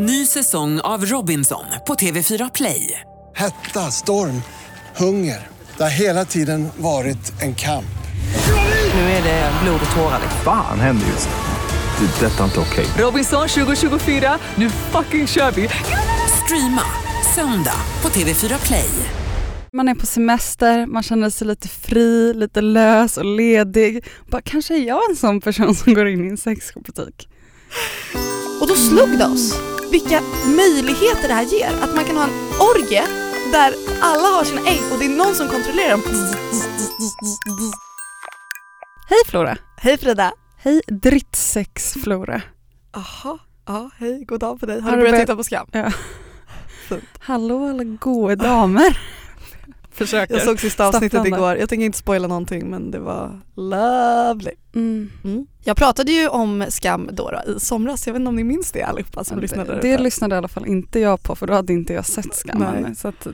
Ny säsong av Robinson på TV4 Play. Hetta, storm, hunger. Det har hela tiden varit en kamp. Nu är det blod och tårar. Fan händer just nu. Det. är Detta är inte okej. Robinson 2024, nu fucking kör vi! Streama söndag på TV4 Play. Man är på semester, man känner sig lite fri, lite lös och ledig. Bara, kanske är jag en sån person som går in i en sexbutik. Och då slog det oss vilka möjligheter det här ger. Att man kan ha en orgie där alla har sina ägg och det är någon som kontrollerar dem. Hej Flora! Hej Frida! Hej drittsex-Flora. Jaha, ja hej, god dag på dig. Har, Har du börjat börjat- titta på Skam? Ja. Fint. Hallå alla goa damer. Försöker. Jag såg sista avsnittet Stapplande. igår, jag tänker inte spoila någonting men det var lovely. Mm. Mm. Jag pratade ju om Skam då, då i somras, jag vet inte om ni minns det allihopa som lyssnade. det, det lyssnade i alla fall inte jag på för då hade inte jag sett skammen. Så att,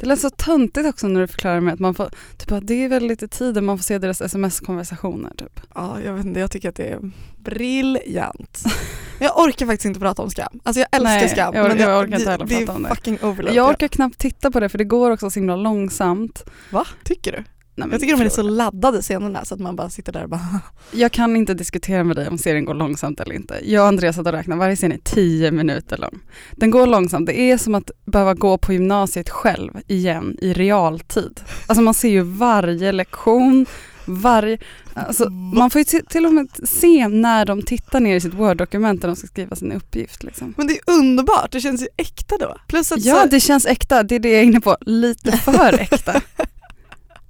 det lät så töntigt också när du förklarar med att man får, typ att det är väldigt lite tid man får se deras sms-konversationer typ. Ja, jag vet inte, jag tycker att det är briljant. Jag orkar faktiskt inte prata om Skam. Alltså jag älskar Nej, Skam. jag men jag orkar inte heller prata om det. det. är fucking overload. Jag orkar knappt titta på det för det går också så himla långsamt. Va? Tycker du? Nej, Jag tycker de är så laddade scenerna så att man bara sitter där och bara Jag kan inte diskutera med dig om serien går långsamt eller inte. Jag och Andreas och räknade, varje scen är tio minuter lång. Den går långsamt, det är som att behöva gå på gymnasiet själv igen i realtid. Alltså man ser ju varje lektion, varje... Alltså man får ju till till och med se när de tittar ner i sitt Word-dokument när de ska skriva sin uppgift. Liksom. Men det är underbart, det känns ju äkta då. Plus att Ja, så, det känns äkta, det är det jag är inne på. Lite för äkta.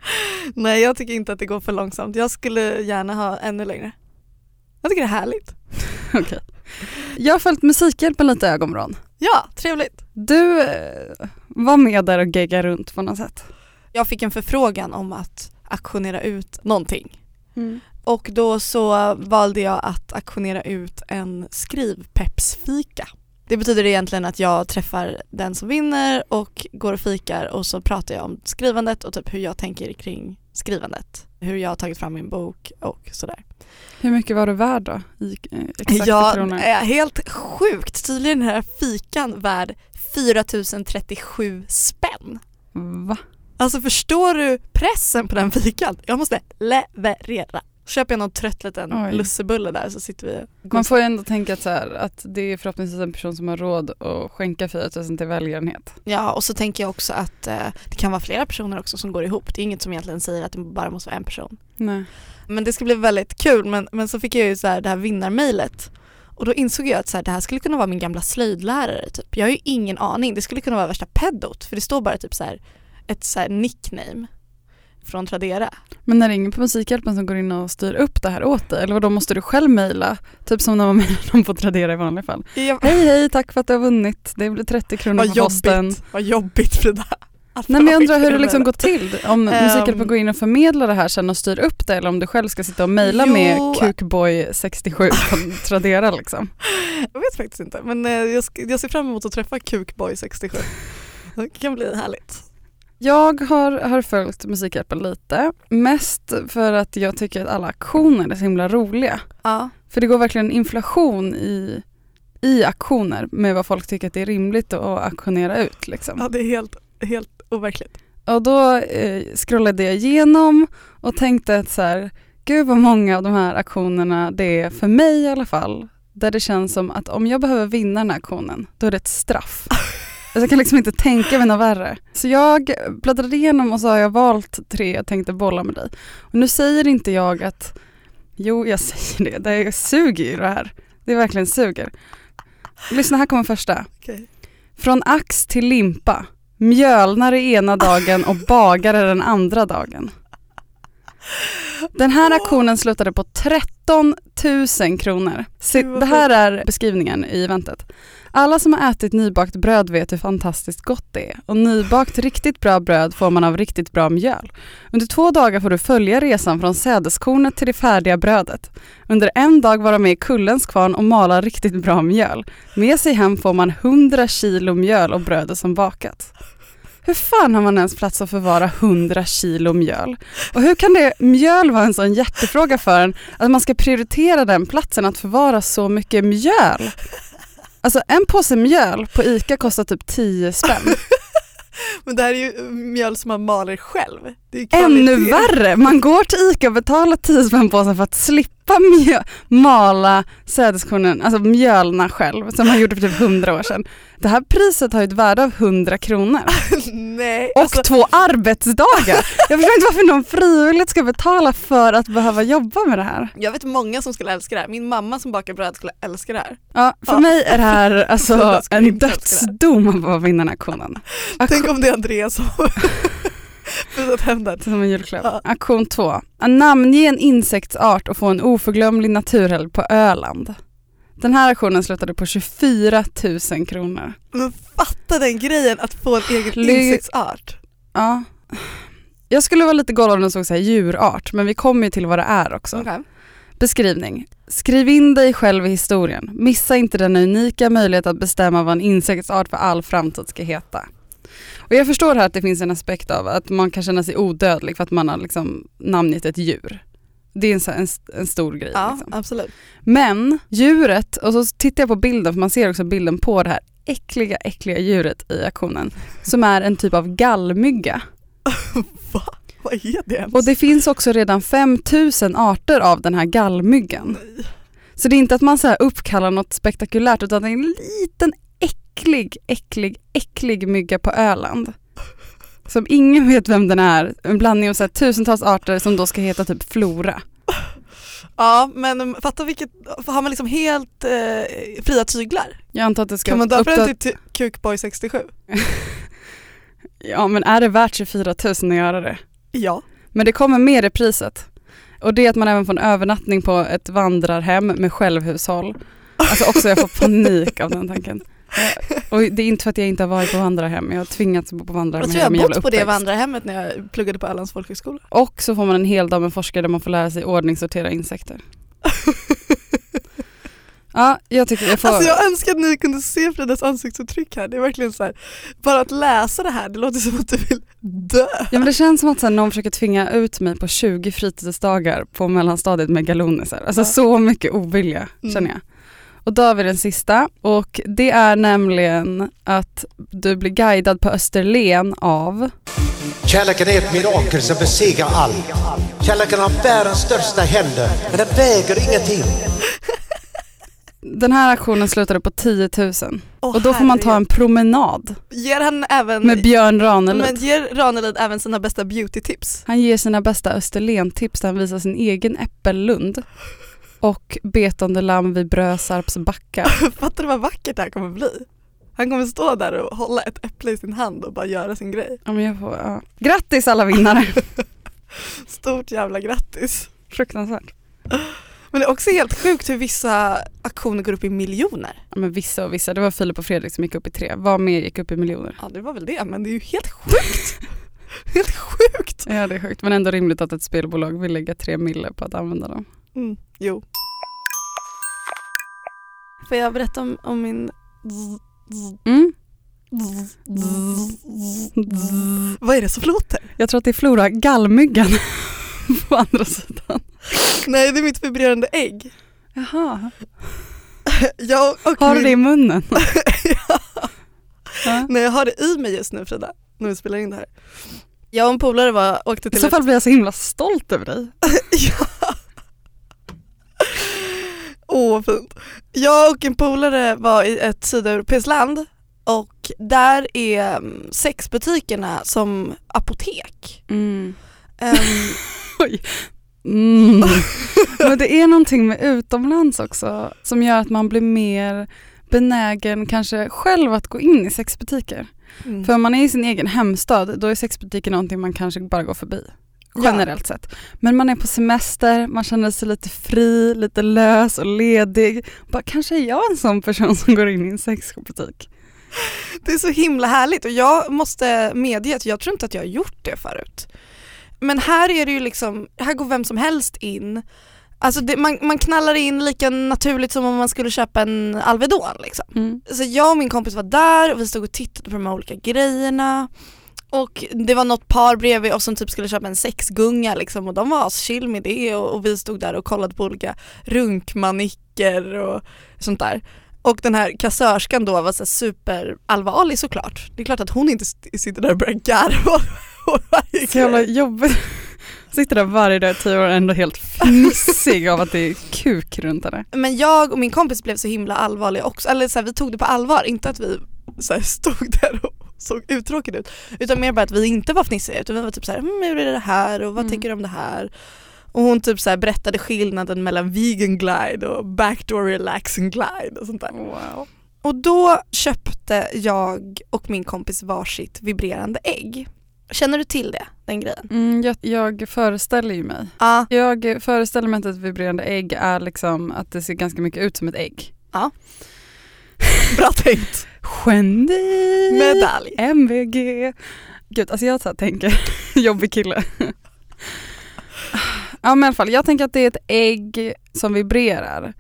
nej jag tycker inte att det går för långsamt. Jag skulle gärna ha ännu längre. Jag tycker det är härligt. Okej. Jag har följt Musikhjälpen lite i ögonvrån. Ja, trevligt. Du eh, var med där och geggade runt på något sätt. Jag fick en förfrågan om att auktionera ut någonting. Och då så valde jag att auktionera ut en skrivpeppsfika. Det betyder egentligen att jag träffar den som vinner och går och fikar och så pratar jag om skrivandet och typ hur jag tänker kring skrivandet. Hur jag har tagit fram min bok och sådär. Hur mycket var du värd då? I eh, exakta Ja, kronor? eh, helt sjukt. Tydligen är den här fikan värd 4037 spänn. Va? Alltså förstår du pressen på den fikan? Jag måste leverera. Köper jag någon trött liten Oj. lussebulle där så sitter vi Man får ju ändå tänka att, så här, att det är förhoppningsvis en person som har råd att skänka 4 000 till välgörenhet. Ja och så tänker jag också att eh, det kan vara flera personer också som går ihop. Det är inget som egentligen säger att det bara måste vara en person. Nej. Men det ska bli väldigt kul men, men så fick jag ju så här det här vinnarmejlet och då insåg jag att så här, det här skulle kunna vara min gamla slöjdlärare typ. Jag har ju ingen aning, det skulle kunna vara värsta pedot för det står bara typ så här ett så här nickname från Tradera. Men är det ingen på Musikhjälpen som går in och styr upp det här åt dig? Eller då måste du själv mejla? Typ som när man mejlar dem på Tradera i vanliga fall. Jag, Hej hej, tack för att du har vunnit. Det blir 30 kronor vad på posten. vad jobbigt Frida. Att Nej men jag undrar hur det liksom går till. Om Ehm. Musikhjälpen går in och förmedlar det här sen och styr upp det eller om du själv ska sitta och mejla med Jo. kukboy67 på Tradera liksom. Jag vet faktiskt inte men eh, jag, ser fram emot att träffa Kukboy 67. Det kan bli härligt. Jag har, har följt Musikhjälpen lite, mest för att jag tycker att alla aktioner är så himla roliga. Ja. För det går verkligen inflation i, i aktioner med vad folk tycker att det är rimligt att auktionera ut. Liksom. ja det är helt, helt overkligt. Och då eh, scrollade jag igenom och tänkte att så här, gud vad många av de här aktionerna det är för mig i alla fall, där det känns som att om jag behöver vinna den här aktionen, då är det ett straff. Alltså jag kan liksom inte tänka mig något värre. Så jag bläddrade igenom och så har jag valt tre jag tänkte bolla med dig. Och nu säger inte jag att, jo jag säger det, det suger ju det här. Det verkligen suger. Lyssna, här kommer första. Okej. Från ax till limpa. Mjölnare ena dagen och bagare den andra dagen. Den här auktionen slutade på 13 000 kronor. Det här är beskrivningen i eventet. Alla som har ätit nybakt bröd vet hur fantastiskt gott det är. Och nybakt riktigt bra bröd får man av riktigt bra mjöl. Under två dagar får du följa resan från sädeskornet till det färdiga brödet. Under en dag vara med i Kullens kvarn och mala riktigt bra mjöl. Med sig hem får man 100 kilo mjöl och brödet som bakat. Hur fan har man ens plats att förvara 100 kilo mjöl? Och hur kan det mjöl vara en sån hjärtefråga för en att man ska prioritera den platsen att förvara så mycket mjöl? Alltså en påse mjöl på ICA kostar typ 10 spänn. Men det här är ju mjöl som man maler själv. Ännu värre! Man går till ICA och betalar 10 spänn påsen för att slippa mjö- mala sädeskornen, alltså mjölna själv, som man gjorde för typ 100 år sedan. Det här priset har ju ett värde av 100 kronor. Nej, Och alltså, två arbetsdagar! Jag förstår inte varför någon frivilligt ska betala för att behöva jobba med det här. jag vet många som skulle älska det här. Min mamma som bakar bröd skulle älska det här. Ja, för Ja. mig är det här alltså en dödsdom att vinna den här auktionen. Tänk om det är Andreas som den. Som en julklapp. Ja. Auktion 2. Namnge en insektsart och få en oförglömlig naturhelg på Öland. Den här auktionen slutade på 24 000 kronor. Men fatta den grejen att få en egen Ly- insektsart. Ja. Jag skulle vara lite golvad om det stod så här djurart, men vi kommer ju till vad det är också. Okej. Beskrivning. Skriv in dig själv i historien. Missa inte den unika möjlighet att bestämma vad en insektsart för all framtid ska heta. Och jag förstår här att det finns en aspekt av att man kan känna sig odödlig för att man har liksom namngett ett djur. Det är en, en, en stor grej. Ja, Liksom. absolut. Men djuret, och så tittar jag på bilden för man ser också bilden på det här äckliga, äckliga djuret i aktionen som är en typ av gallmygga. Va? Vad är det ens? Och det finns också redan 5000 arter av den här gallmyggan. Nej. Så det är inte att man så här uppkallar något spektakulärt utan det är en liten äcklig, äcklig, äcklig mygga på Öland. Som ingen vet vem den är. En blandning av så tusentals arter som då ska heta typ flora. Ja men fatta vilket, har man liksom helt eh, fria tyglar? Jag antar att det ska Kan man döpa den till Kukboy 67? Ja men är det värt 24 000 att göra det? Ja. Men det kommer mer i priset. Och det är att man även får en övernattning på ett vandrarhem med självhushåll. Alltså också jag får panik av den tanken. Och det är inte för att jag inte har varit på vandrarhem, jag har tvingats bo på vandrarhem Jag tror jag har bott på det vandrarhemmet när jag pluggade på Ölands folkhögskola. Och så får man en hel dag med forskare där man får lära sig ordningssortera insekter. Ja, jag tycker jag får... Alltså jag önskar att ni kunde se Fridas ansiktsuttryck här. Det är verkligen så här, bara att läsa det här, det låter som att du vill dö. Ja men det känns som att så här, någon försöker tvinga ut mig på 20 fritidsdagar på mellanstadiet med galonisar. Alltså Ja. så mycket ovilja Mm. känner jag. Och då har vi den sista och det är nämligen att du blir guidad på Österlen av Kärleken är ett mirakel som besegrar allt. Kärleken har världens största händer, men den väger ingenting. den här aktionen slutade på 10 000 Åh, och då får man ta en promenad Ger han även, med Björn Ranelid. men ger Ranelid även sina bästa beauty-tips? Han ger sina bästa Österlen-tips där han visar sin egen äppellund och betande lamm vid Brösarps backar. Fattar du vad vackert det här kommer bli? Han kommer stå där och hålla ett äpple i sin hand och bara göra sin grej. Ja, men jag får, ja. Grattis alla vinnare! Stort jävla grattis. Fruktansvärt. Men det är också helt sjukt hur vissa aktioner går upp i miljoner. Ja, men vissa och vissa, det var Filip och Fredrik som gick upp i tre. Vad mer gick upp i miljoner? Ja det var väl det, men det är ju helt sjukt. helt sjukt. Ja det är sjukt men ändå rimligt att ett spelbolag vill lägga tre mille på att använda dem. Mm, jo. Får jag berätta om, om min Mm. Vad är det som låter? Jag tror att det är Flora gallmyggan på andra sidan. Nej det är mitt vibrerande ägg. Jaha, Jag har du min... det i munnen? Ja. Nej jag har det i mig just nu Frida, när vi spelar in det här. Jag och en polare var, åkte I till så ett... fall blir jag så himla stolt över dig. ja. Åh vad fint. Jag och en polare var i ett sydeuropeiskt land och där är mm, sexbutikerna som apotek. Mm. Ehm, Mm. Men det är någonting med utomlands också som gör att man blir mer benägen kanske själv att gå in i sexbutiker. mm. För om man är i sin egen hemstad då är sexbutiker någonting man kanske bara går förbi. Generellt sett. Men man är på semester, man känner sig lite fri, lite lös och ledig. Bara, kanske är jag en sån person som går in i en sexbutik. Det är så himla härligt och jag måste medge att jag tror inte att jag har gjort det förut. Men här är det ju liksom, här går vem som helst in. Alltså det, man, man knallar in lika naturligt som om man skulle köpa en Alvedon liksom. Mm. Så jag och min kompis var där och vi stod och tittade på de här olika grejerna. Och det var något par bredvid oss som typ skulle köpa en sexgunga liksom och de var chill med det och, och vi stod där och kollade på olika runkmanicker och sånt där. Och den här kassörskan då var så superallvarlig såklart. Det är klart att hon inte sitter där och börjar garva Så jävla jobbigt. Sitter där varje dag i tio år och ändå helt fnissig av att det är kuk runt henne. Men jag och min kompis blev så himla allvarliga också, eller så här, vi tog det på allvar, inte att vi så här, stod där och såg uttråkade ut. Utan mer bara att vi inte var fnissiga utan vi var typ så här, mm, hur är det här och vad Mm. tycker du om det här? Och hon typ så här berättade skillnaden mellan vegan glide och backdoor relaxing glide och sånt där. Wow. Och då köpte jag och min kompis varsitt vibrerande ägg. Känner du till det, den grejen? Mm, jag, jag föreställer ju mig. Ja, Jag föreställer mig att ett vibrerande ägg är liksom att det ser ganska mycket ut som ett ägg. bra tänkt. Geni! Medalj. MVG. Gud, alltså jag så tänker, jobbig kille. Ja men i alla fall, jag tänker att det är ett ägg som vibrerar.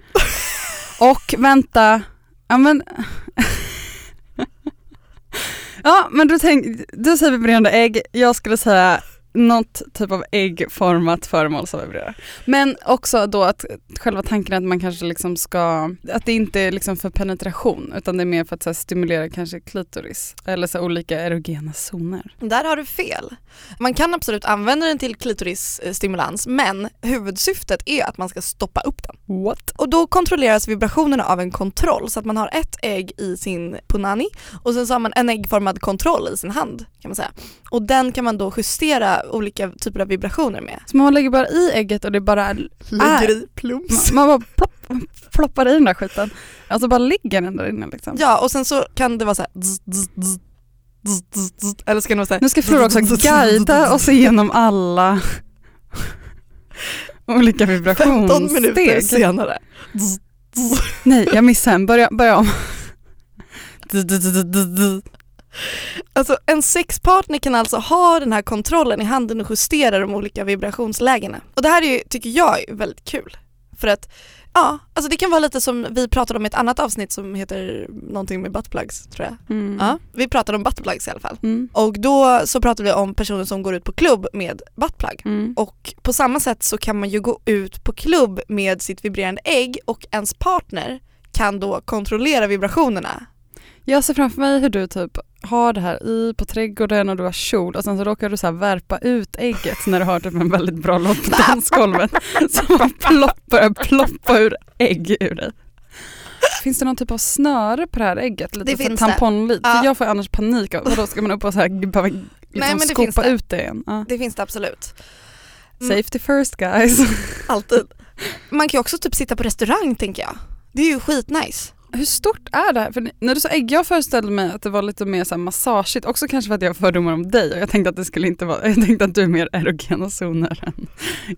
Och vänta, ja men Ja men du, tänk, du säger vibrerande ägg, jag skulle säga något typ av äggformat föremål som vibrerar. Men också då att själva tanken att man kanske liksom ska, att det inte är liksom för penetration utan det är mer för att så här, stimulera kanske klitoris eller så här, olika erogena zoner. Där har du fel. Man kan absolut använda den till klitorisstimulans men huvudsyftet är att man ska stoppa upp den. What? Och då kontrolleras vibrationerna av en kontroll så att man har ett ägg i sin punani och sen så har man en äggformad kontroll i sin hand kan man säga. Och den kan man då justera olika typer av vibrationer med. Så man lägger bara i ägget och det bara, Lägger i plums. man, man bara plopp, ploppar i den där skiten. Alltså bara ligger den där inne liksom. Ja och sen så kan det vara så här zzz, zzz, zzz, eller så kan det vara så här Nu ska Flora också guida oss igenom alla olika 15 minuter vibrationssteg. senare. Nej, jag missade en. Börja, börja om. Alltså en sexpartner kan alltså ha den här kontrollen i handen och justera de olika vibrationslägena. Och det här är ju, tycker jag är väldigt kul. För att ja, alltså det kan vara lite som vi pratade om i ett annat avsnitt som heter någonting med buttplugs tror jag. Mm. Ja, vi pratade om buttplugs i alla fall. Mm. Och då så pratade vi om personer som går ut på klubb med buttplug. Mm. Och på samma sätt så kan man ju gå ut på klubb med sitt vibrerande ägg och ens partner kan då kontrollera vibrationerna. Jag ser framför mig hur du typ har det här i på trädgården och du har kjol och sen så råkar du så här värpa ut ägget när du har typ en väldigt bra låt på dansgolvet. Så man ploppar, ploppa ur ägg ur dig. Finns det någon typ av snöre på det här ägget? Lite Det finns tamponlit? Ja. För jag får annars panik vadå ska man upp och så här behöva liksom men det skopa det. ut det igen? Ja. Det finns det absolut. Mm. Safety first guys. Alltid. Man kan ju också typ sitta på restaurang tänker jag. Det är ju skitnice. Hur stort är det här? För när du sa ägg, jag föreställde mig att det var lite mer så här massageigt, också kanske för att jag har fördomar om dig och jag tänkte att det skulle inte vara, jag tänkte att du är mer erogena zoner än,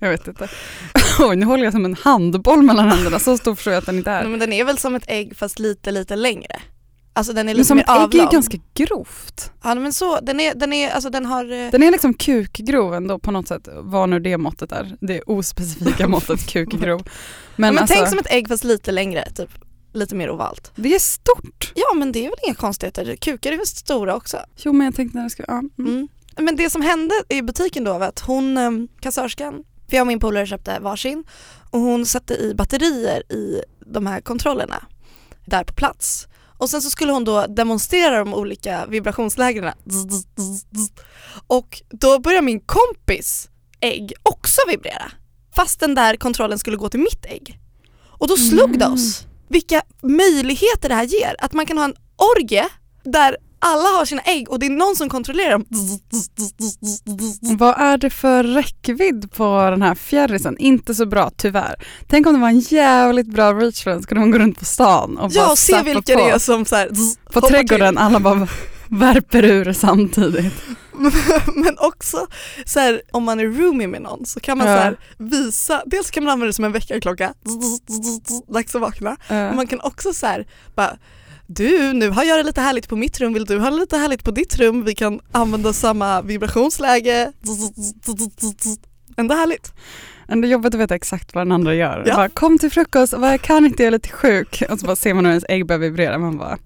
jag vet inte. Oj, nu håller jag som en handboll mellan händerna, så stor förstår jag att den inte är. Men den är väl som ett ägg fast lite lite längre. Alltså den är Men lite som mer ett ägg är avlång. ju ganska grovt. Ja men så, den är, den är, alltså den har eh, Den är liksom kukgrov ändå på något sätt, vad nu det måttet är. Det ospecifika måttet kukgrov. Men, Men, men alltså, tänk som ett ägg fast lite längre, typ lite mer ovalt. det är stort. Ja men det är väl inga konstigheter, kukar är väl stora också. Jo men jag tänkte när det ska, ja. Mm. Mm. Men det som hände i butiken då var att hon, eh, kassörskan, för jag och min polare köpte varsin och hon satte i batterier i de här kontrollerna där på plats. Och sen så skulle hon då demonstrera de olika zzz. Och då börjar min kompis ägg också vibrera. Fast den där kontrollen skulle gå till mitt ägg. Och då slog det oss vilka möjligheter det här ger. Att man kan ha en orgie där alla har sina ägg och det är någon som kontrollerar dem. Vad är det för räckvidd på den här fjärrisen? Inte så bra tyvärr. Tänk om det var en jävligt bra reach den, skulle man gå runt på stan och bara Ja, se vilka på. det är som så här, På trädgården, alla bara värper ur samtidigt. Men också så här, om man är roomie med någon så kan man Ja. så här, visa, dels kan man använda det som en väckarklocka, dags att vakna. Men man kan också så här, bara du, nu har jag det lite härligt på mitt rum, vill du ha det lite härligt på ditt rum? Vi kan använda samma vibrationsläge. Ändå härligt. Ändå jobbigt att veta exakt vad den andra gör. Ja. Bara, kom till frukost, bara, jag kan inte, jag är lite sjuk. Och så bara ser man hur ens ägg börjar vibrera. Man bara,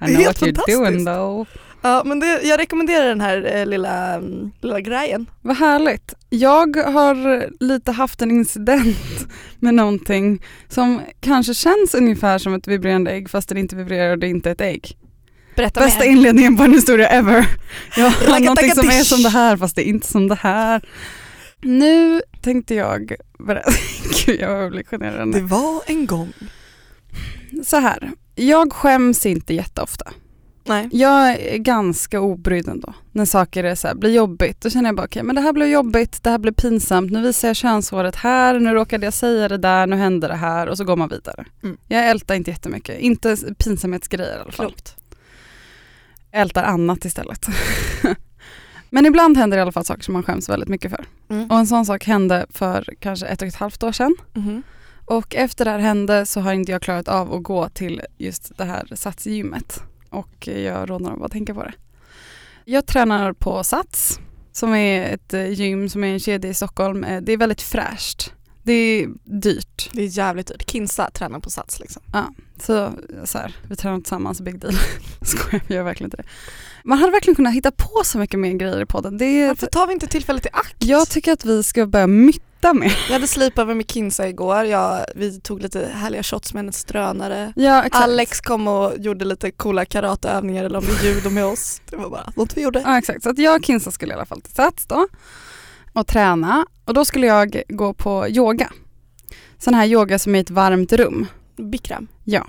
I know Helt what you're doing though. Ja men det, jag rekommenderar den här eh, lilla, mm, lilla grejen. Vad härligt. Jag har lite haft en incident med någonting som kanske känns ungefär som ett vibrerande ägg fast det inte vibrerar och det är inte ett ägg. Berätta Bästa mer. inledningen på en historia ever. Jag har någonting som är som det här fast det är inte som det här. Nu tänkte jag berätta, gud jag blir generad Det var en gång. Så här, jag skäms inte jätteofta. Nej. Jag är ganska obrydd ändå. När saker är så här, blir jobbigt, då känner jag bara okej men det här blev jobbigt, det här blev pinsamt, nu visar jag könshåret här, nu råkade jag säga det där, nu hände det här och så går man vidare. Mm. Jag ältar inte jättemycket, inte pinsamhetsgrejer i alla fall. Klokt. ältar annat istället. Men ibland händer det i alla fall saker som man skäms väldigt mycket för. Mm. Och en sån sak hände för kanske ett och ett halvt år sedan. Mhm. Och efter det här hände så har inte jag klarat av att gå till just det här satsgymmet. Och jag råder av att tänka på det. Jag tränar på Sats som är ett eh, gym som är en kedja i Stockholm. Eh, Det är väldigt fräscht. Det är dyrt. Det är jävligt dyrt. Kinsa tränar på Sats liksom. Så, så här, vi tränar tillsammans, big deal. Skojar, vi gör verkligen inte det. Man hade verkligen kunnat hitta på så mycket mer grejer i podden. Det är, Varför tar vi inte tillfället i akt? jag tycker att vi ska börja mytta mer. Jag hade sleepover med Kinsa igår. Jag, vi tog lite härliga shots med hennes drönare. Ja, exakt. Alex kom och gjorde lite coola karateövningar eller om det judo med oss. Det var bara något vi gjorde. Ja exakt, så att jag och Kinsa skulle i alla fall till Sats då och träna och då skulle jag gå på yoga. Sån här yoga som är i ett varmt rum. Bikram. Ja,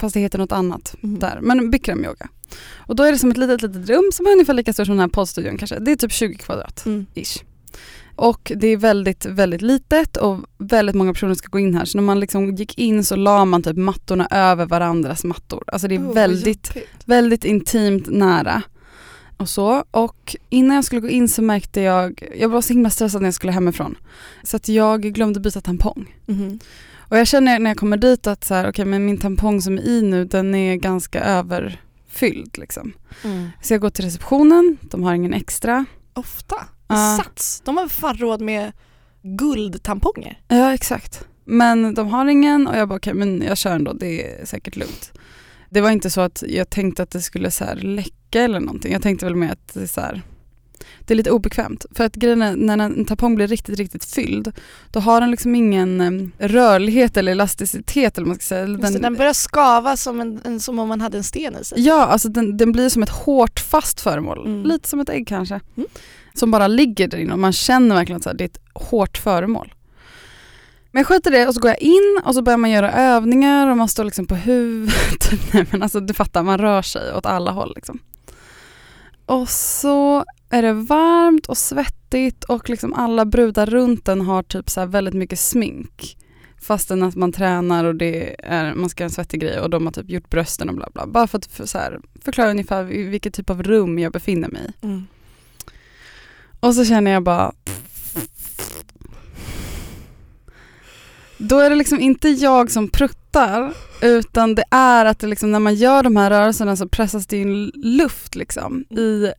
fast det heter något annat Mm. där. Men bikram yoga. Och då är det som ett litet, litet rum som är ungefär lika stort som den här poddstudion kanske. Det är typ 20 kvadrat. Mm. ish. Och det är väldigt, väldigt litet och väldigt många personer ska gå in här. Så när man liksom gick in så la man typ mattorna över varandras mattor. Alltså det är Oh, väldigt, jobbigt. väldigt intimt nära. Och så. Och innan jag skulle gå in så märkte jag, jag var så himla stressad när jag skulle hemifrån. Så att jag glömde byta tampong. Mhm. Och jag känner när jag kommer dit att så här, okay, men min tampong som är i nu den är ganska överfylld liksom. Mm. Så jag går till receptionen, de har ingen extra. Ofta. Ja. Sats. De har fan råd med guldtamponger. Ja exakt. Men de har ingen och jag bara okej men jag kör ändå, det är säkert lugnt. Det var inte så att jag tänkte att det skulle så här läcka eller någonting. Jag tänkte väl mer att det är så här, det är lite obekvämt. För att grejen är, när en tampong blir riktigt, riktigt fylld, då har den liksom ingen rörlighet eller elasticitet eller man ska säga. Det, den börjar skava som, en, en, som om man hade en sten i sig. Ja, alltså den, den blir som ett hårt fast föremål. Mm. Lite som ett ägg kanske. Mm. Som bara ligger där inne och man känner verkligen att det är ett hårt föremål. Men jag skiter i det och så går jag in och så börjar man göra övningar och man står liksom på huvudet. Nej men alltså du fattar, man rör sig åt alla håll liksom. Och så är det varmt och svettigt och liksom alla brudar runt den har typ så här väldigt mycket smink. Fastän att man tränar och det är, man ska göra en svettig grej och de har typ gjort brösten och bla bla. Bara för att för, så här, förklara ungefär vilket typ av rum jag befinner mig i. Mm. Och så känner jag bara Då är det liksom inte jag som pruttar utan det är att det liksom, när man gör de här rörelserna så pressas det in luft liksom i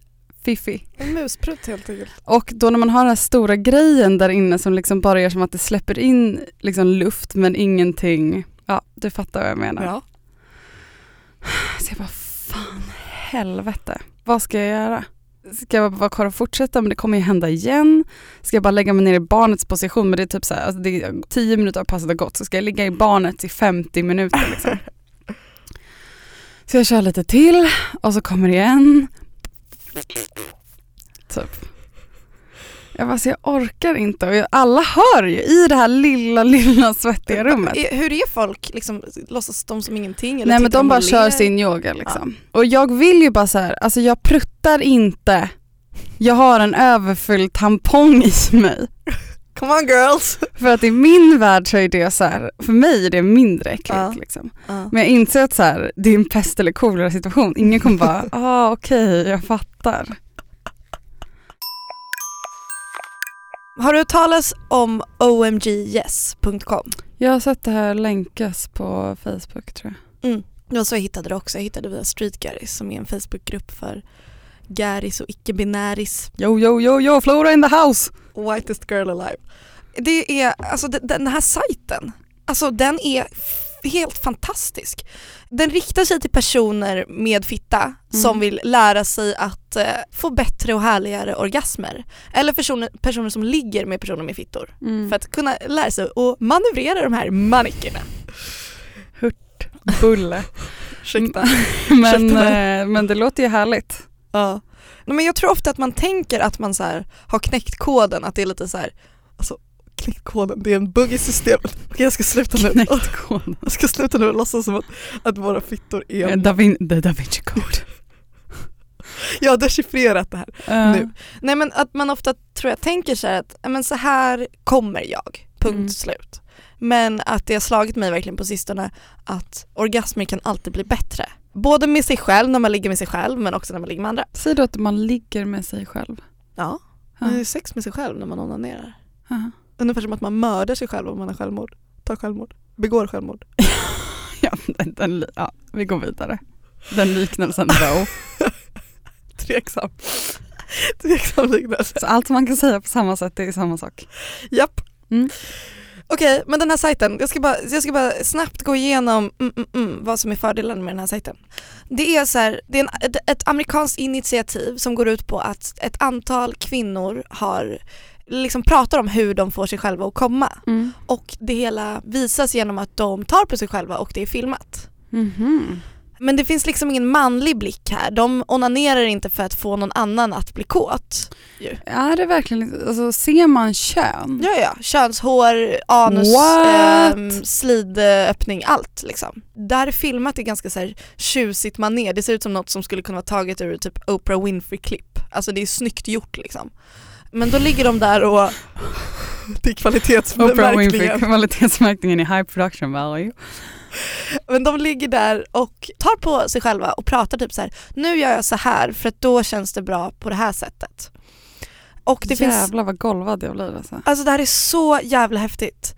fiffi. En musprutt helt enkelt. Och då när man har den här stora grejen där inne som liksom bara gör som att det släpper in liksom luft men ingenting. Ja, du fattar vad jag menar. Ja. Så jag bara, fan helvete. Vad ska jag göra? Ska jag vara kvar och fortsätta men det kommer ju hända igen? Ska jag bara lägga mig ner i barnets position men det är typ så här, alltså det är 10 minuter av passet har gått så ska jag ligga i barnet i 50 minuter liksom. Så jag kör lite till och så kommer det igen. Typ. Jag bara, så jag orkar inte och jag, alla hör ju i det här lilla, lilla svettiga rummet. Hur är folk? Liksom, låtsas de som ingenting? Eller Nej men de bara kör sin yoga liksom. Och jag vill ju bara så här, alltså jag pruttar inte. Jag har en överfylld tampong i mig. Come on girls! För att i min värld så är det så här, för mig är det mindre äckligt Ja. liksom. Ja. Men jag inser att så här, det är en pest eller kolera situation. Ingen kommer bara, ah okej jag fattar. Har du hört talas om omgyes.com? Jag har sett det här länkas på Facebook tror jag. Mm. Var så jag hittade det också. Jag hittade via Street Garis som är en Facebookgrupp för garis och icke-binäris. Yo yo yo yo, Flora in the house! Whitest girl alive. Det är, alltså de- den här sajten, alltså den är helt fantastisk. Den riktar sig till personer med fitta som vill lära sig att eh, få bättre och härligare orgasmer. Eller personer, personer som ligger med personer med fittor. Mm. För att kunna lära sig att manövrera de här manickerna. Hurt, bulle. Ursäkta. men, eh, men det låter ju härligt. Ja. Men jag tror ofta att man tänker att man så här har knäckt koden, att det är lite så här, alltså knäckt koden, det är en bugg i systemet. Okej jag ska sluta nu. Knäckt koden. Jag ska sluta nu och låtsas som att, att våra fittor är Eh, Da, Vin- The Da Vinci Code. Jag har dechiffrerat det här. Eh, Nu. Nej men att man ofta tror jag tänker så här att men så här kommer jag, punkt Mm. slut. Men att det har slagit mig verkligen på sistone att orgasmer kan alltid bli bättre. Både med sig själv när man ligger med sig själv men också när man ligger med andra. Säg då att man ligger med sig själv. Ja, man har ju sex med sig själv när man onanerar. Ja. Ungefär som att man mördar sig själv om man har självmord. Tar självmord. Begår självmord. Ja, den, den, ja, vi går vidare. Den liknelsen då. Tveksam. Tveksam liknelse. Så allt man kan säga på samma sätt, det är samma sak. Japp. Mm. Okej, men den här sajten, jag ska bara, jag ska bara snabbt gå igenom mm, mm, mm, vad som är fördelen med den här sajten. Det är, så här, det är en, ett, ett amerikanskt initiativ som går ut på att ett antal kvinnor har liksom pratar om hur de får sig själva att komma och det hela visas genom att de tar på sig själva och det är filmat. Mhm. Men det finns liksom ingen manlig blick här. De onanerar inte för att få någon annan att bli kåt. Är det verkligen, liksom- alltså ser man kön? Ja, ja. Könshår, anus, ehm, slidöppning, allt liksom. Där är filmat i ganska så här tjusigt manér. Det ser ut som något som skulle kunna vara taget ur typ Oprah Winfrey-klipp. Alltså det är snyggt gjort liksom. Men då ligger de där och det är kvalitetsmärkningen. kvalitetsmärkningen i high production value. Men de ligger där och tar på sig själva och pratar typ så här. nu gör jag så här för att då känns det bra på det här sättet. Och det finns Jävlar vad golvad jag blir alltså. Alltså det här är så jävla häftigt.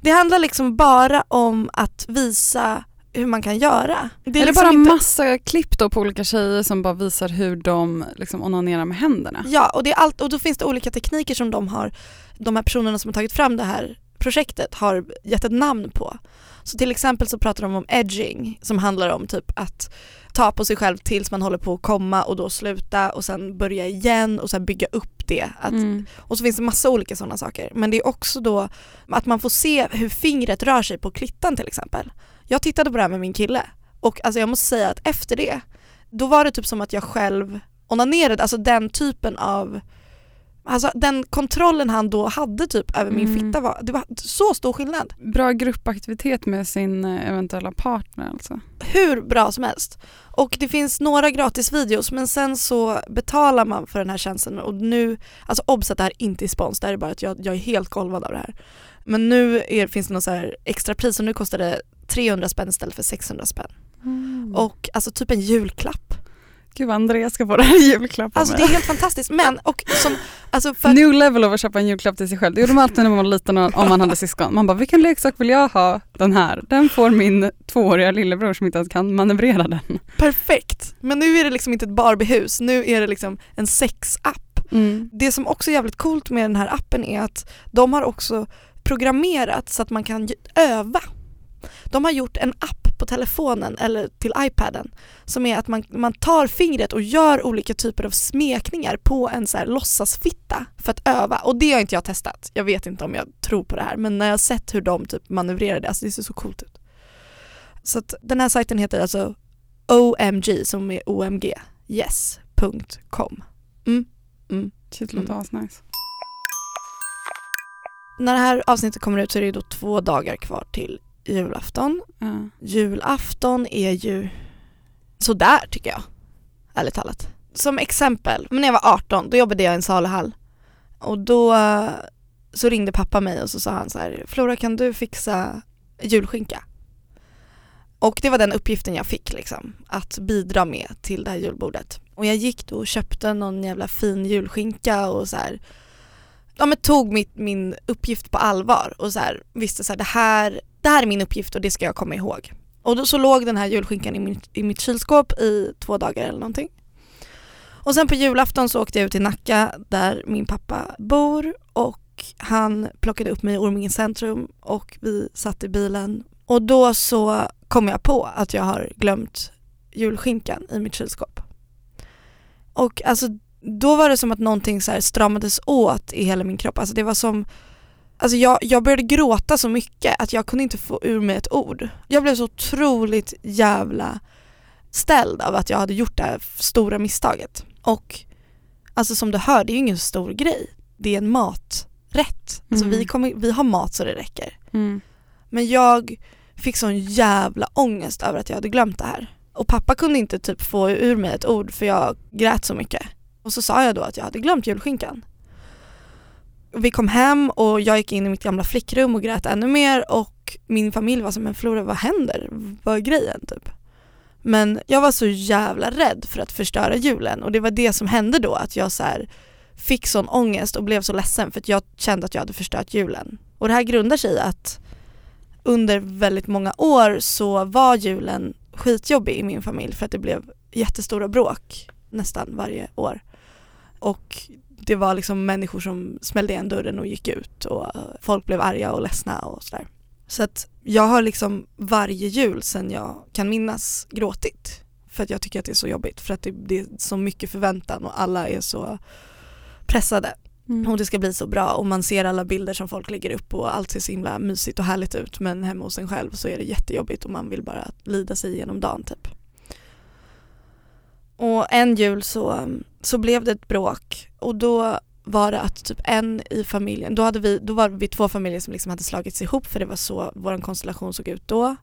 Det handlar liksom bara om att visa hur man kan göra. Det är det liksom bara inte- massa klipp då på olika tjejer som bara visar hur de liksom onanerar med händerna? Ja, och, det är allt, och då finns det olika tekniker som de har, de här personerna som har tagit fram det här projektet har gett ett namn på. Så till exempel så pratar de om edging som handlar om typ att ta på sig själv tills man håller på att komma och då sluta och sen börja igen och sen bygga upp det. Att, Mm. Och så finns det massa olika sådana saker. Men det är också då att man får se hur fingret rör sig på klittan till exempel. Jag tittade på det här med min kille och alltså jag måste säga att efter det, då var det typ som att jag själv onanerade, alltså den typen av Alltså den kontrollen han då hade typ över min Mm. fitta var, det var så stor skillnad. Bra gruppaktivitet med sin eh, eventuella partner alltså. Hur bra som helst. Och det finns några gratis videos men sen så betalar man för den här tjänsten och nu, alltså obs att det här inte är spons, det här är bara att jag, jag är helt golvad av det här. Men nu är, finns det något så här extra pris och nu kostar det 300 spänn istället för 600 spänn. Och alltså typ en julklapp. Gud vad Andreas ska få det här i julklapp av Alltså det är helt fantastiskt men och som, alltså för New level av att köpa en julklapp till sig själv. Det gjorde man alltid när man var liten och, om man hade syskon. Man bara, vilken leksak vill jag ha? Den här. Den får min tvååriga lillebror som inte ens kan manövrera den. perfekt. Men nu är det liksom inte ett Barbiehus, nu är det liksom en sexapp. Det som också är jävligt coolt med den här appen är att de har också programmerat så att man kan öva. De har gjort en app på telefonen eller till iPaden som är att man, man tar fingret och gör olika typer av smekningar på en så här låtsasfitta för att öva och det har inte jag testat. Jag vet inte om jag tror på det här men när jag har sett hur de typ manövrerar det, alltså det ser så coolt ut. Så att den här sajten heter alltså OMG som är OMG, yes.com. Mm. Mm. Shit, låter asnice. När det här avsnittet kommer ut så är det då två dagar kvar till julafton. Ja. Julafton är ju sådär tycker jag, ärligt talat. Som exempel, när jag var 18 då jobbade jag i en saluhall och då eh, så ringde pappa mig och så sa han så här, Flora kan du fixa julskinka? Och det var den uppgiften jag fick liksom, att bidra med till det här julbordet. Och jag gick då och köpte någon jävla fin julskinka och så här, ja men tog mitt, min uppgift på allvar och så här, visste så här, det här, det här är min uppgift och det ska jag komma ihåg. Och då så låg den här julskinkan i, min, i mitt kylskåp i två dagar eller någonting. Och sen på julafton så åkte jag ut till Nacka där min pappa bor och han plockade upp mig i Orminge centrum och vi satt i bilen Och då så kom jag på att jag har glömt julskinkan i mitt kylskåp. Och alltså då var det som att någonting så här stramades åt i hela min kropp. Alltså det var som Alltså jag, jag började gråta så mycket att jag kunde inte få ur mig ett ord. Jag blev så otroligt jävla ställd av att jag hade gjort det här stora misstaget. Och alltså som du hör, det är ju ingen stor grej. Det är en maträtt. Alltså Mm. vi, kommer, vi har mat så det räcker. Mm. Men jag fick sån jävla ångest över att jag hade glömt det här. Och pappa kunde inte typ få ur mig ett ord för jag grät så mycket. Och så sa jag då att jag hade glömt julskinkan. Vi kom hem och jag gick in i mitt gamla flickrum och grät ännu mer och min familj var som men Flora vad händer? Vad är grejen typ? Men jag var så jävla rädd för att förstöra julen och det var det som hände då att jag så här fick sån ångest och blev så ledsen för att jag kände att jag hade förstört julen. Och det här grundar sig i att under väldigt många år så var julen skitjobbig i min familj för att det blev jättestora bråk nästan varje år. Och det var liksom människor som smällde igen dörren och gick ut och folk blev arga och ledsna och sådär. Så att jag har liksom varje jul sen jag kan minnas gråtit. För att jag tycker att det är så jobbigt för att det, det är så mycket förväntan och alla är så pressade Mm. och det ska bli så bra och man ser alla bilder som folk lägger upp och allt ser så himla mysigt och härligt ut men hemma hos en själv så är det jättejobbigt och man vill bara lida sig igenom dagen typ. Och en jul så, så blev det ett bråk och då var det att typ en i familjen, då, hade vi, då var vi två familjer som liksom hade slagits ihop för det var så vår konstellation såg ut då.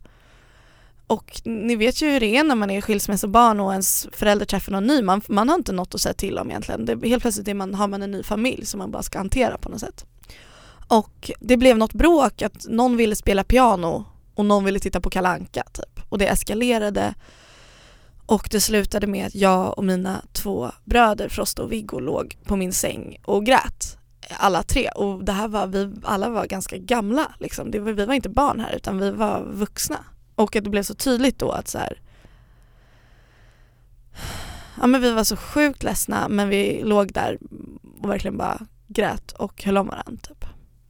Och ni vet ju hur det är när man är skilsmässobarn och ens förälder träffar någon ny. Man, man har inte något att säga till om egentligen. Det, helt plötsligt är man, har man en ny familj som man bara ska hantera på något sätt. Och det blev något bråk att någon ville spela piano och någon ville titta på Kalanka typ. Och det eskalerade och det slutade med att jag och mina två bröder Frosta och Viggo låg på min säng och grät alla tre och det här var, vi alla var ganska gamla liksom. Det var, vi var inte barn här utan vi var vuxna. Och att det blev så tydligt då att så här, ja men vi var så sjukt ledsna men vi låg där och verkligen bara grät och höll om varandra typ.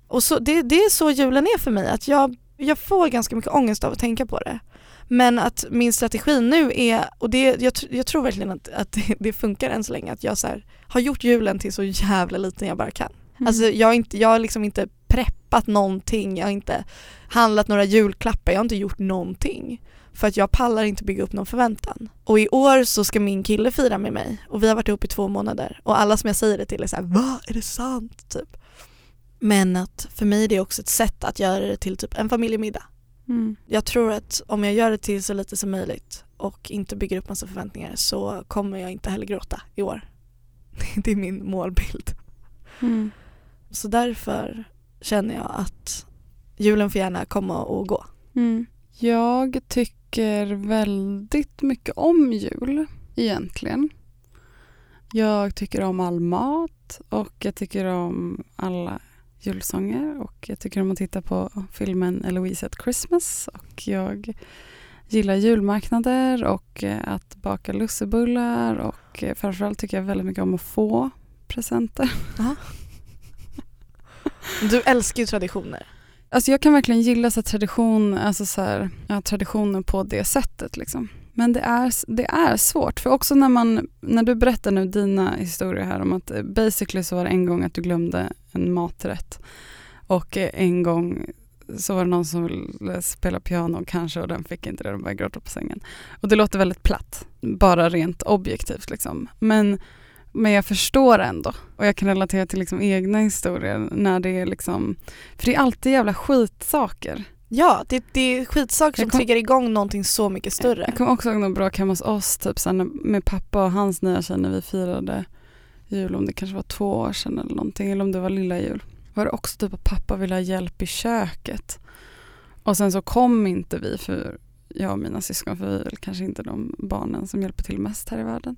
Och så, det, det är så julen är för mig, att jag, jag får ganska mycket ångest av att tänka på det. Men att min strategi nu är, och det, jag, jag tror verkligen att, att det, det funkar än så länge, att jag så här, har gjort julen till så jävla liten jag bara kan. Mm. Alltså jag har, inte, jag har liksom inte preppat någonting, jag har inte handlat några julklappar, jag har inte gjort någonting. För att jag pallar inte bygga upp någon förväntan. Och i år så ska min kille fira med mig och vi har varit ihop i två månader och alla som jag säger det till är såhär Va? Är det sant? Typ. Men att för mig är det också ett sätt att göra det till typ en familjemiddag. Mm. Jag tror att om jag gör det till så lite som möjligt och inte bygger upp massa förväntningar så kommer jag inte heller gråta i år. Det är min målbild. Mm. Så därför känner jag att julen får gärna komma och gå. Mm. Jag tycker väldigt mycket om jul egentligen. Jag tycker om all mat och jag tycker om alla julsånger och jag tycker om att titta på filmen Eloise at Christmas och jag gillar julmarknader och eh, att baka lussebullar och eh, framförallt tycker jag väldigt mycket om att få presenter. Du älskar ju traditioner. Alltså jag kan verkligen gilla så tradition, alltså så här, ja, traditioner på det sättet. Liksom. Men det är, det är svårt, för också när, man, när du berättar nu dina historier här om att eh, basically så var det en gång att du glömde en maträtt och eh, en gång så var det någon som ville spela piano kanske och den fick inte det, de började gråta på sängen. Och det låter väldigt platt, bara rent objektivt liksom. Men, men jag förstår ändå och jag kan relatera till liksom egna historier när det är liksom, för det är alltid jävla skitsaker. Ja, det, det är skitsaker som Jag kom- triggar igång någonting så mycket större. Jag kommer också ihåg något bråk hemma hos oss, typ när- med pappa och hans nya tjej när vi firade jul, om det kanske var två år sedan eller någonting, eller om det var lilla jul. Var det också typ att pappa ville ha hjälp i köket. Och sen så kom inte vi, för jag och mina syskon, för vi är väl kanske inte de barnen som hjälper till mest här i världen.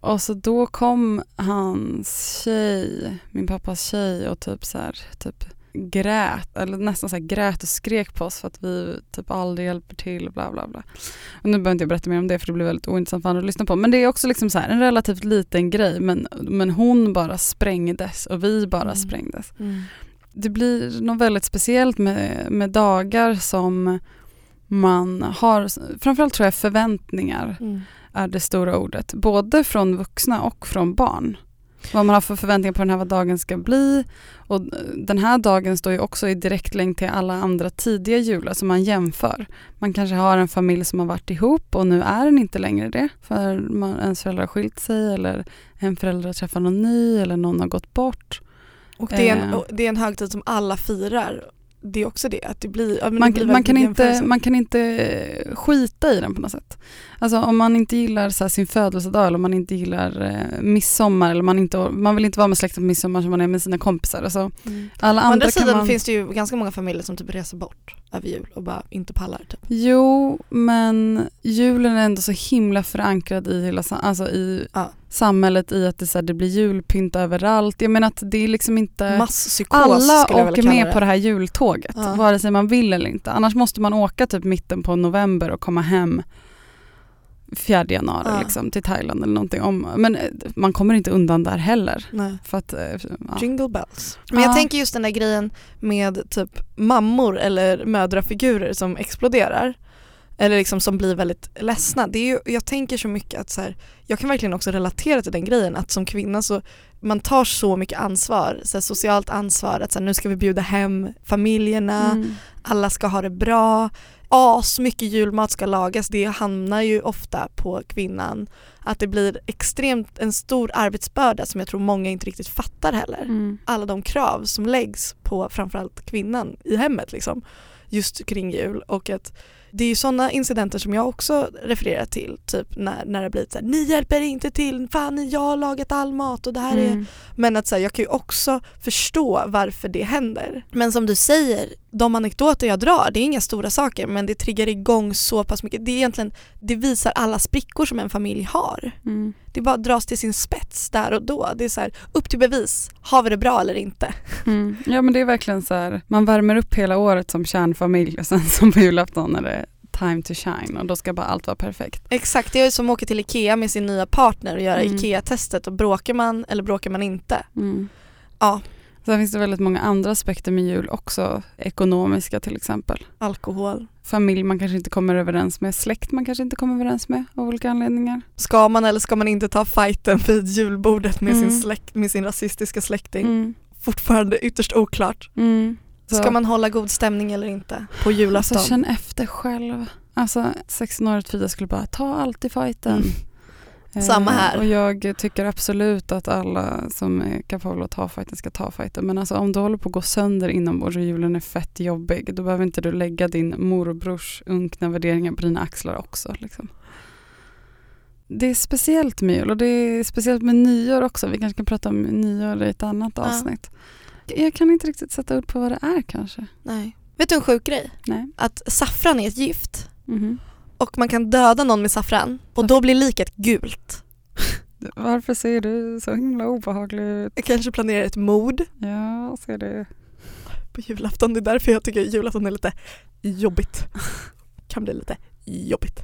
Och så då kom hans tjej, min pappas tjej och typ så här, typ grät, eller nästan så grät och skrek på oss för att vi typ aldrig hjälper till bla bla bla. Och nu behöver inte jag berätta mer om det för det blir väldigt ointressant för andra att lyssna på. Men det är också liksom så här, en relativt liten grej men, men hon bara sprängdes och vi bara Mm. sprängdes. Mm. Det blir något väldigt speciellt med, med dagar som man har, framförallt tror jag förväntningar Mm. är det stora ordet. Både från vuxna och från barn. Vad man har för förväntningar på den här vad dagen ska bli. Och den här dagen står ju också i direkt länk till alla andra tidiga jular som man jämför. Man kanske har en familj som har varit ihop och nu är den inte längre det. För man, ens föräldrar har skilt sig eller en förälder har träffat någon ny eller någon har gått bort. Och det är, en, Eh. det är en högtid som alla firar. Det är också det, att det blir, ja, men det Man, blir man, kan inte, man kan inte skita i den på något sätt. Alltså om man inte gillar så sin födelsedag eller om man inte gillar eh, midsommar eller man, inte, man vill inte vara med släkten på midsommar som man är med sina kompisar. Alltså, Mm. alla Å andra andra sidan man... finns det ju ganska många familjer som typ reser bort över jul och bara inte pallar. Typ. Jo, men julen är ändå så himla förankrad i hela alltså i Ja. Samhället i att det, så här, det blir julpynt överallt. Jag menar att det är liksom inte... Masspsykos Alla åker med det. på det här jultåget, Ja. vare sig man vill eller inte. Annars måste man åka typ mitten på november och komma hem 4 januari Ja. liksom, till Thailand eller någonting. Om, men eh, man kommer inte undan där heller. Nej. För att, eh, ja. Jingle bells. Men jag Ja. tänker just den där grejen med typ mammor eller mödrafigurer som exploderar. Eller liksom som blir väldigt ledsna. Det är ju, jag tänker så mycket att så här, jag kan verkligen också relatera till den grejen att som kvinna så man tar så mycket ansvar, så här, socialt ansvar att så här, nu ska vi bjuda hem familjerna, Mm. alla ska ha det bra, as mycket julmat ska lagas, det hamnar ju ofta på kvinnan. Att det blir extremt en stor arbetsbörda som jag tror många inte riktigt fattar heller. Mm. Alla de krav som läggs på framförallt kvinnan i hemmet liksom, just kring jul och att det är ju sådana incidenter som jag också refererar till, typ när, när det blir så här, ni hjälper inte till, fan jag har lagat all mat och det här är Mm. men att så här, jag kan ju också förstå varför det händer. Men som du säger, de anekdoter jag drar, det är inga stora saker men det triggar igång så pass mycket. Det är egentligen, det visar alla sprickor som en familj har. Mm. Det bara dras till sin spets där och då. Det är så här, upp till bevis, har vi det bra eller inte? Mm. Ja men det är verkligen så här, man värmer upp hela året som kärnfamilj och sen som på julafton är det time to shine och då ska bara allt vara perfekt. Exakt, det är som att åka till IKEA med sin nya partner och göra Mm. IKEA-testet och bråkar man eller bråkar man inte? Mm. Ja. Sen finns det väldigt många andra aspekter med jul också, ekonomiska till exempel. Alkohol. Familj man kanske inte kommer överens med, släkt man kanske inte kommer överens med av olika anledningar. Ska man eller ska man inte ta fighten vid julbordet med, Mm. sin, släkt, med sin rasistiska släkting? Mm. Fortfarande ytterst oklart. Mm. Så- Ska man hålla god stämning eller inte på julafton? Alltså känn efter själv. Alltså 16-årigt Frida skulle bara ta allt i fighten. Mm. Eh, Samma här. Och jag tycker absolut att alla som är kapabla att ta fighten ska ta fighten. Men alltså om du håller på att gå sönder inombords och julen är fett jobbig, då behöver inte du lägga din morbrors unkna värderingar på dina axlar också. Liksom. Det är speciellt med jul och det är speciellt med nyår också. Vi kanske kan prata om nyår i ett annat Ja. avsnitt. Jag kan inte riktigt sätta ord på vad det är kanske. Nej. Vet du en sjuk grej? Nej. Att saffran är ett gift Mhm. Och man kan döda någon med saffran och då blir liket gult. Varför ser du så himla obehaglig ut? Jag kanske planerar ett mord Ja, ser det. på julafton. Det är därför jag tycker julafton är lite jobbigt. Kan bli lite jobbigt.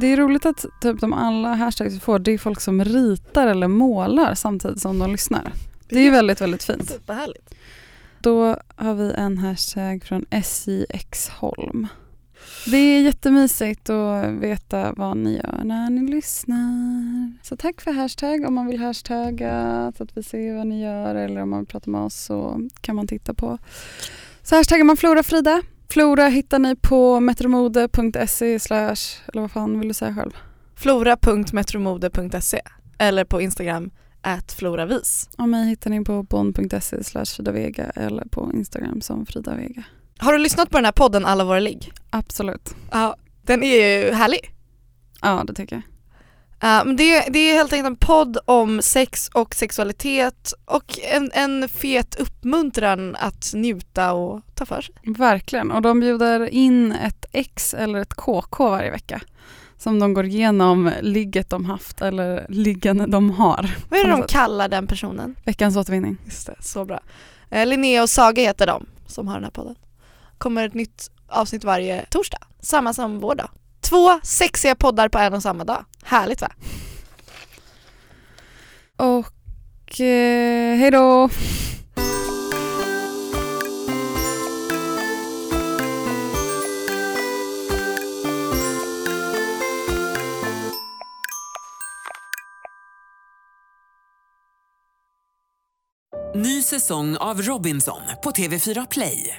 Det är roligt att typ de alla hashtags vi får, det är folk som ritar eller målar samtidigt som de lyssnar. Det är ju väldigt, väldigt fint. Superhärligt. Då har vi en hashtag från SJX Holm. Det är jättemysigt att veta vad ni gör när ni lyssnar. Så tack för hashtag om man vill hashtagga så att vi ser vad ni gör eller om man vill prata med oss så kan man titta på. Så hashtaggar man Flora Frida. Flora hittar ni på metromode.se slash, eller vad fan vill du säga själv? Flora.metromode.se eller på Instagram floravis. Och mig hittar ni på bon.se slash Frida Vega eller på Instagram som Frida Vega. Har du lyssnat på den här podden Alla våra ligg? Absolut. Ja, den är ju härlig. Ja, det tycker jag. Ja, men det, det är helt enkelt en podd om sex och sexualitet och en, en fet uppmuntran att njuta och ta för sig. Verkligen. Och de bjuder in ett X eller ett KK varje vecka. Som de går igenom ligget de haft eller liggen de har. Vad är det de kallar den personen? Veckans återvinning. Just det, så bra. Eh, Linnea och Saga heter de som har den här podden kommer ett nytt avsnitt varje torsdag. Samma som vår dag. Två sexiga poddar på en och samma dag. Härligt va? Och eh, hej då! Ny säsong av Robinson på TV4 Play.